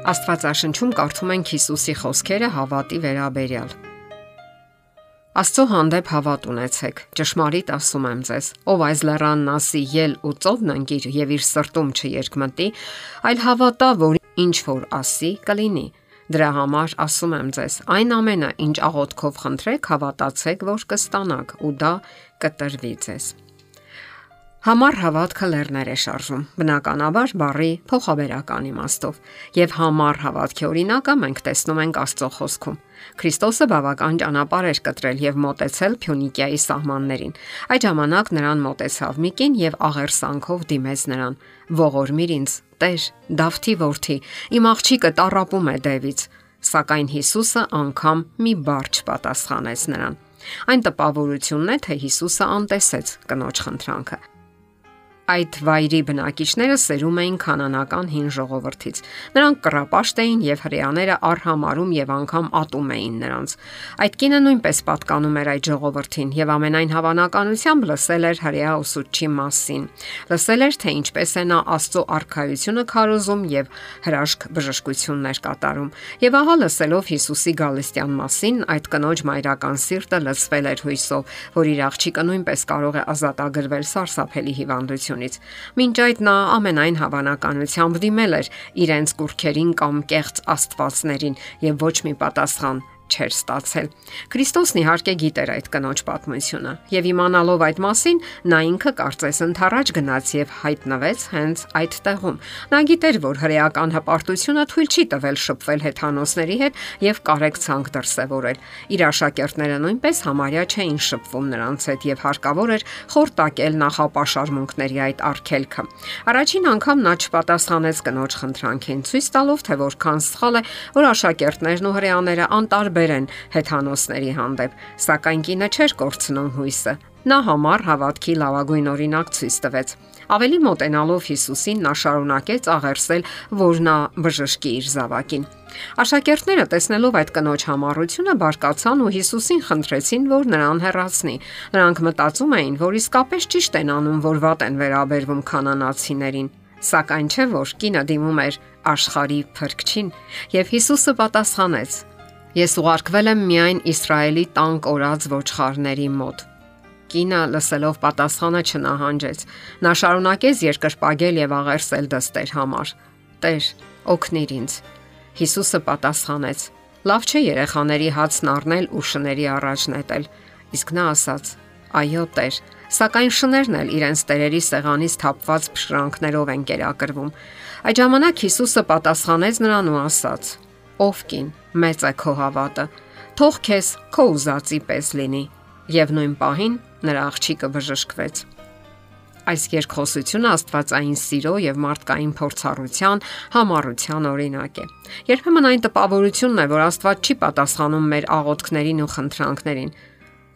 Աստվածաշնչում կարդում ենք Հիսուսի խոսքերը հավատի վերաբերյալ։ Աստծո հանդեպ հավատ ունեցեք։ Ճշմարիտ ասում եմ ձեզ, ով այս լեռանն ասի ել ու ծովն անգիր եւ իր սրտում չերկմտի, այլ հավատա, որ ինչ որ ասի, կլինի։ Դրա համար ասում եմ ձեզ, այն ամենը, ինչ աղոթքով խնդրեք, հավատացեք, որ կստանաք, ու դա կտրվի ձեզ։ Համառ հավատքը լեռներ է շարժում։ Բնականաբար բարի փոխաբերական իմաստով։ Եվ համառ հավատքի օրինակը մենք տեսնում ենք Աստծո խոսքում։ Քրիստոսը բավական ճանապարհ էր կտրել եւ մոտեցել Փյունիկիայի սահմաններին։ Այդ ժամանակ նրան մոտեցավ Միկին եւ աղերսանքով դիմեց նրան. «Ողորմիր ինձ, Տեր, Դավթի որդի, իմ աղջիկը տարապում է դևից»։ Սակայն Հիսուսը անգամ մի բառ չպատասխանեց նրան։ Այն տպավորությունն է, թե Հիսուսը անտեսեց կնոջ խնդրանքը։ Այդ վայրի բնակիչները սերում էին կանանական հին ժողովրդից։ Նրանք կռապաշտ էին եւ հрьяաները արհամարում եւ անգամ ատում էին նրանց։ Այդ կինը նույնպես պատկանում էր այդ ժողովրդին եւ ամենայն հավանականությամբ լսել էր հрья ուսուցչի մասին։ Լսել էր թե ինչպես է նա Աստծո արքայությունը քարոզում եւ հրաշք բժշկություններ կատարում։ Եվ ահա լսելով Հիսուսի Գալիստյան մասին, այդ կնոջ մայրական սիրտը լցվել էր հույսով, որ իր աղջիկը նույնպես կարող է ազատագրվել սարսափելի հիվանդությունից կողմից։ Մինչ այդ նա ամենայն հավանականությամբ դիմել էր իրենց կուրքերին կամ կեղծ աստվածներին եւ ոչ մի պատասխան չէր ստացել։ Քրիստոսն իհարկե գիտեր այդ կնոջ պատմությունը, եւ իմանալով այդ մասին, նա ինքը կարծես ընթառաջ գնաց եւ հայտնվեց հենց այդ տեղում։ Նա գիտեր, որ հրեական հպարտությունը թույլ չի տվել շփվել հեթանոսների հետ եւ կարեկցանք դրսեւորել։ Իր աշակերտները նույնպես համարյա չէին շփվում նրանց հետ եւ հարկավոր էր խորտակել նախապաշարմունքների այդ արգելքը։ Առաջին անգամ նա չպատասխանեց կնոջ խնդրանքին, ցույց տալով, թե որքան սխալ է, որ աշակերտներն ու հրեաները անտարբեր տարբեր են հեթանոսների հանդեպ, սակայն կինը չէր կորցնում հույսը։ Նա համառ հավատքի լավագույն օրինակ ցույց տվեց։ Ավելի մոտենալով Հիսուսին նա շարունակեց աղերսել, որ նա բժշկի իր զավակին։ Աշակերտները տեսնելով այդ կնոջ համառությունը բարկացան ու Հիսուսին խնդրեցին, որ նրան հեռացնի։ Նրանք մտածում էին, որ իսկապես ճիշտ են անում, որ վատ են վերաբերվում կանանացիներին։ Սակայն չէ որ կինը դիմում էր աշխարի փրկչին, եւ Հիսուսը պատասխանեց. Ես ուղարկվել եմ միայն Իսրայելի տան կորած ոչխարների մոտ։ Կինը լսելով պատասխանը չնահանջեց։ Նա շարունակեց երկրպագել եւ աղերսել դստեր համար։ Տեր, օգնիր ինձ։ Հիսուսը պատասխանեց. Լավ չէ երեխաների հացն առնել ու շների առաջ նետել։ Իսկ նա ասաց. Այո, Տեր, սակայն շներն էլ իրենց տերերի սեղանից թափված փշրանքներով են կերակրվում։ Այդ ժամանակ Հիսուսը պատասխանեց նրան ու ասաց. Ով կին, մեծ է քո հավատը։ Թող քեզ քո ուզածի պես լինի։ Եվ նույն պահին նրա աղջիկը բժշկվեց։ Այս երկխոսությունը Աստվածային սիրո եւ մարդկային փորձառության համառության օրինակ է։ Երբեմն այն տպավորությունն է, որ Աստված չի պատասխանում մեր աղոթքներին ու խնդրանքներին։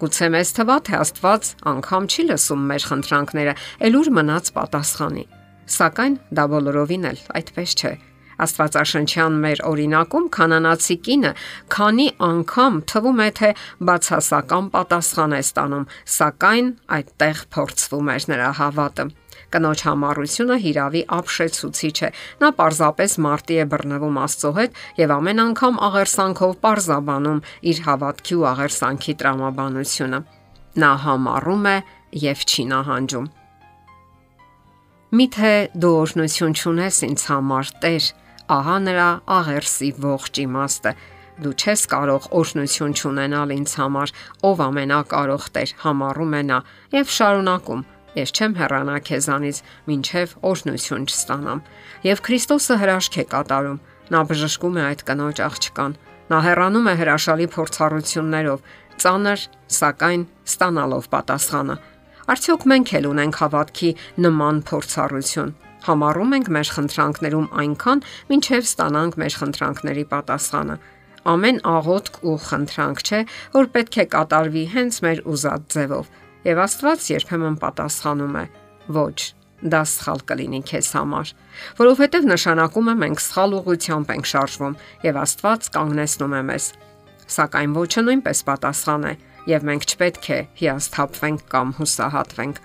Գուցե մեզ թվա, թե Աստված անգամ չի լսում մեր խնդրանքները, ել ուր մնաց պատասխանի։ Սակայն դա բոլորովին էլ այդպես չէ։ Աստվածաշնչյան մեր օրինակում կանանացի կինը քանի անգամ թվում է թե բացասական պատասխան է ստանում, սակայն այդտեղ փորձվում էր նրա հավատը։ Կնոջ համառությունը հիրավի ապշեցուցիչ է։ Նա պարզապես մարտի է բռնվում Աստծո հետ եւ ամեն անգամ աղերսանքով պարզաբանում իր հավատքի ու աղերսանքի տրամաբանությունը։ Նա համառում է եւ չի նահանջում։ Միթե դու օրհնություն չունես ինձ համար, Տեր, Ահա նրա աղերսի ողջ իմաստը։ Դու չես կարող օրհնություն չունենալ ինձ համար, ով ամենակարող Տեր, համառում է նա եւ շարունակում. Ես չեմ հեռանա քեզանից, ինչև օրհնություն չստանամ։ Եվ Քրիստոսը հրաշք է կատարում։ Նա բժշկում է այդ կնոջ աղջկան։ Նա հեռանում է հրաշալի փորձառություններով, ծանր, սակայն ստանալով պատասխանը։ Արդյոք մենք էլ ունենք հավատքի նման փորձառություն համառում ենք մեր խնդրանքներում այնքան, մինչև ստանանք մեր խնդրանքների պատասխանը։ Ամեն աղոթք ու խնդրանք չէ, որ պետք է կատարվի հենց մեր ուզած ձևով։ Եվ Աստված երբեմն պատասխանում է. ոչ, դա սխալ կլինի քեզ համար, որովհետև նշանակում է մենք սխալ ուղությամբ ենք շարժվում եւ Աստված կանգնեցնում է մեզ։ Սակայն ոչը նույնպես պատասխան է եւ մենք չպետք է հիասթափվենք կամ հուսահատվենք։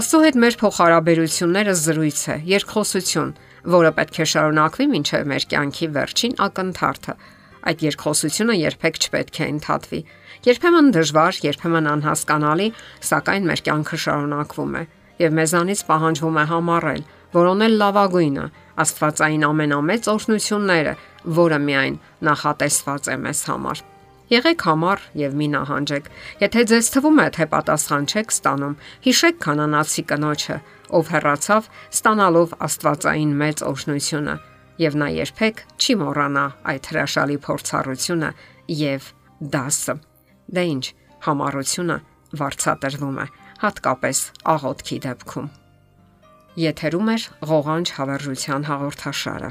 Աստծո հետ մեր փոխհարաբերությունները զրույց է, երկխոսություն, որը պետք է շարունակվի մինչև մեր կյանքի վերջին ակնթարթը։ Այդ երկխոսությունը երբեք չպետք է ընդհատվի։ Երբեմն դժվար, երբեմն անհասկանալի, սակայն մեր կյանքը շարունակվում է եւ մեզանից պահանջվում է համառել, որոնել լավագույնը, Աստվածային ամենամեծ օրհնությունները, որը միայն նախատեսված է մեզ համար։ Եղեք համառ եւ մի նահանջեք։ Եթե ձեզ թվում է, թե պատասխան չեք ստանում, հիշեք կանանացի կնոջը, ով հեռացավ, ստանալով Աստվածային մեծ օրհնությունը, եւ նա երբեք չի մոռանա այդ հրաշալի փորձառությունը եւ դասը։ Դե ինչ, համառությունը վարչատրվում է, հատկապես աղոթքի դեպքում։ Եթերում է ղողանջ հավերժության հաղորդաշարը։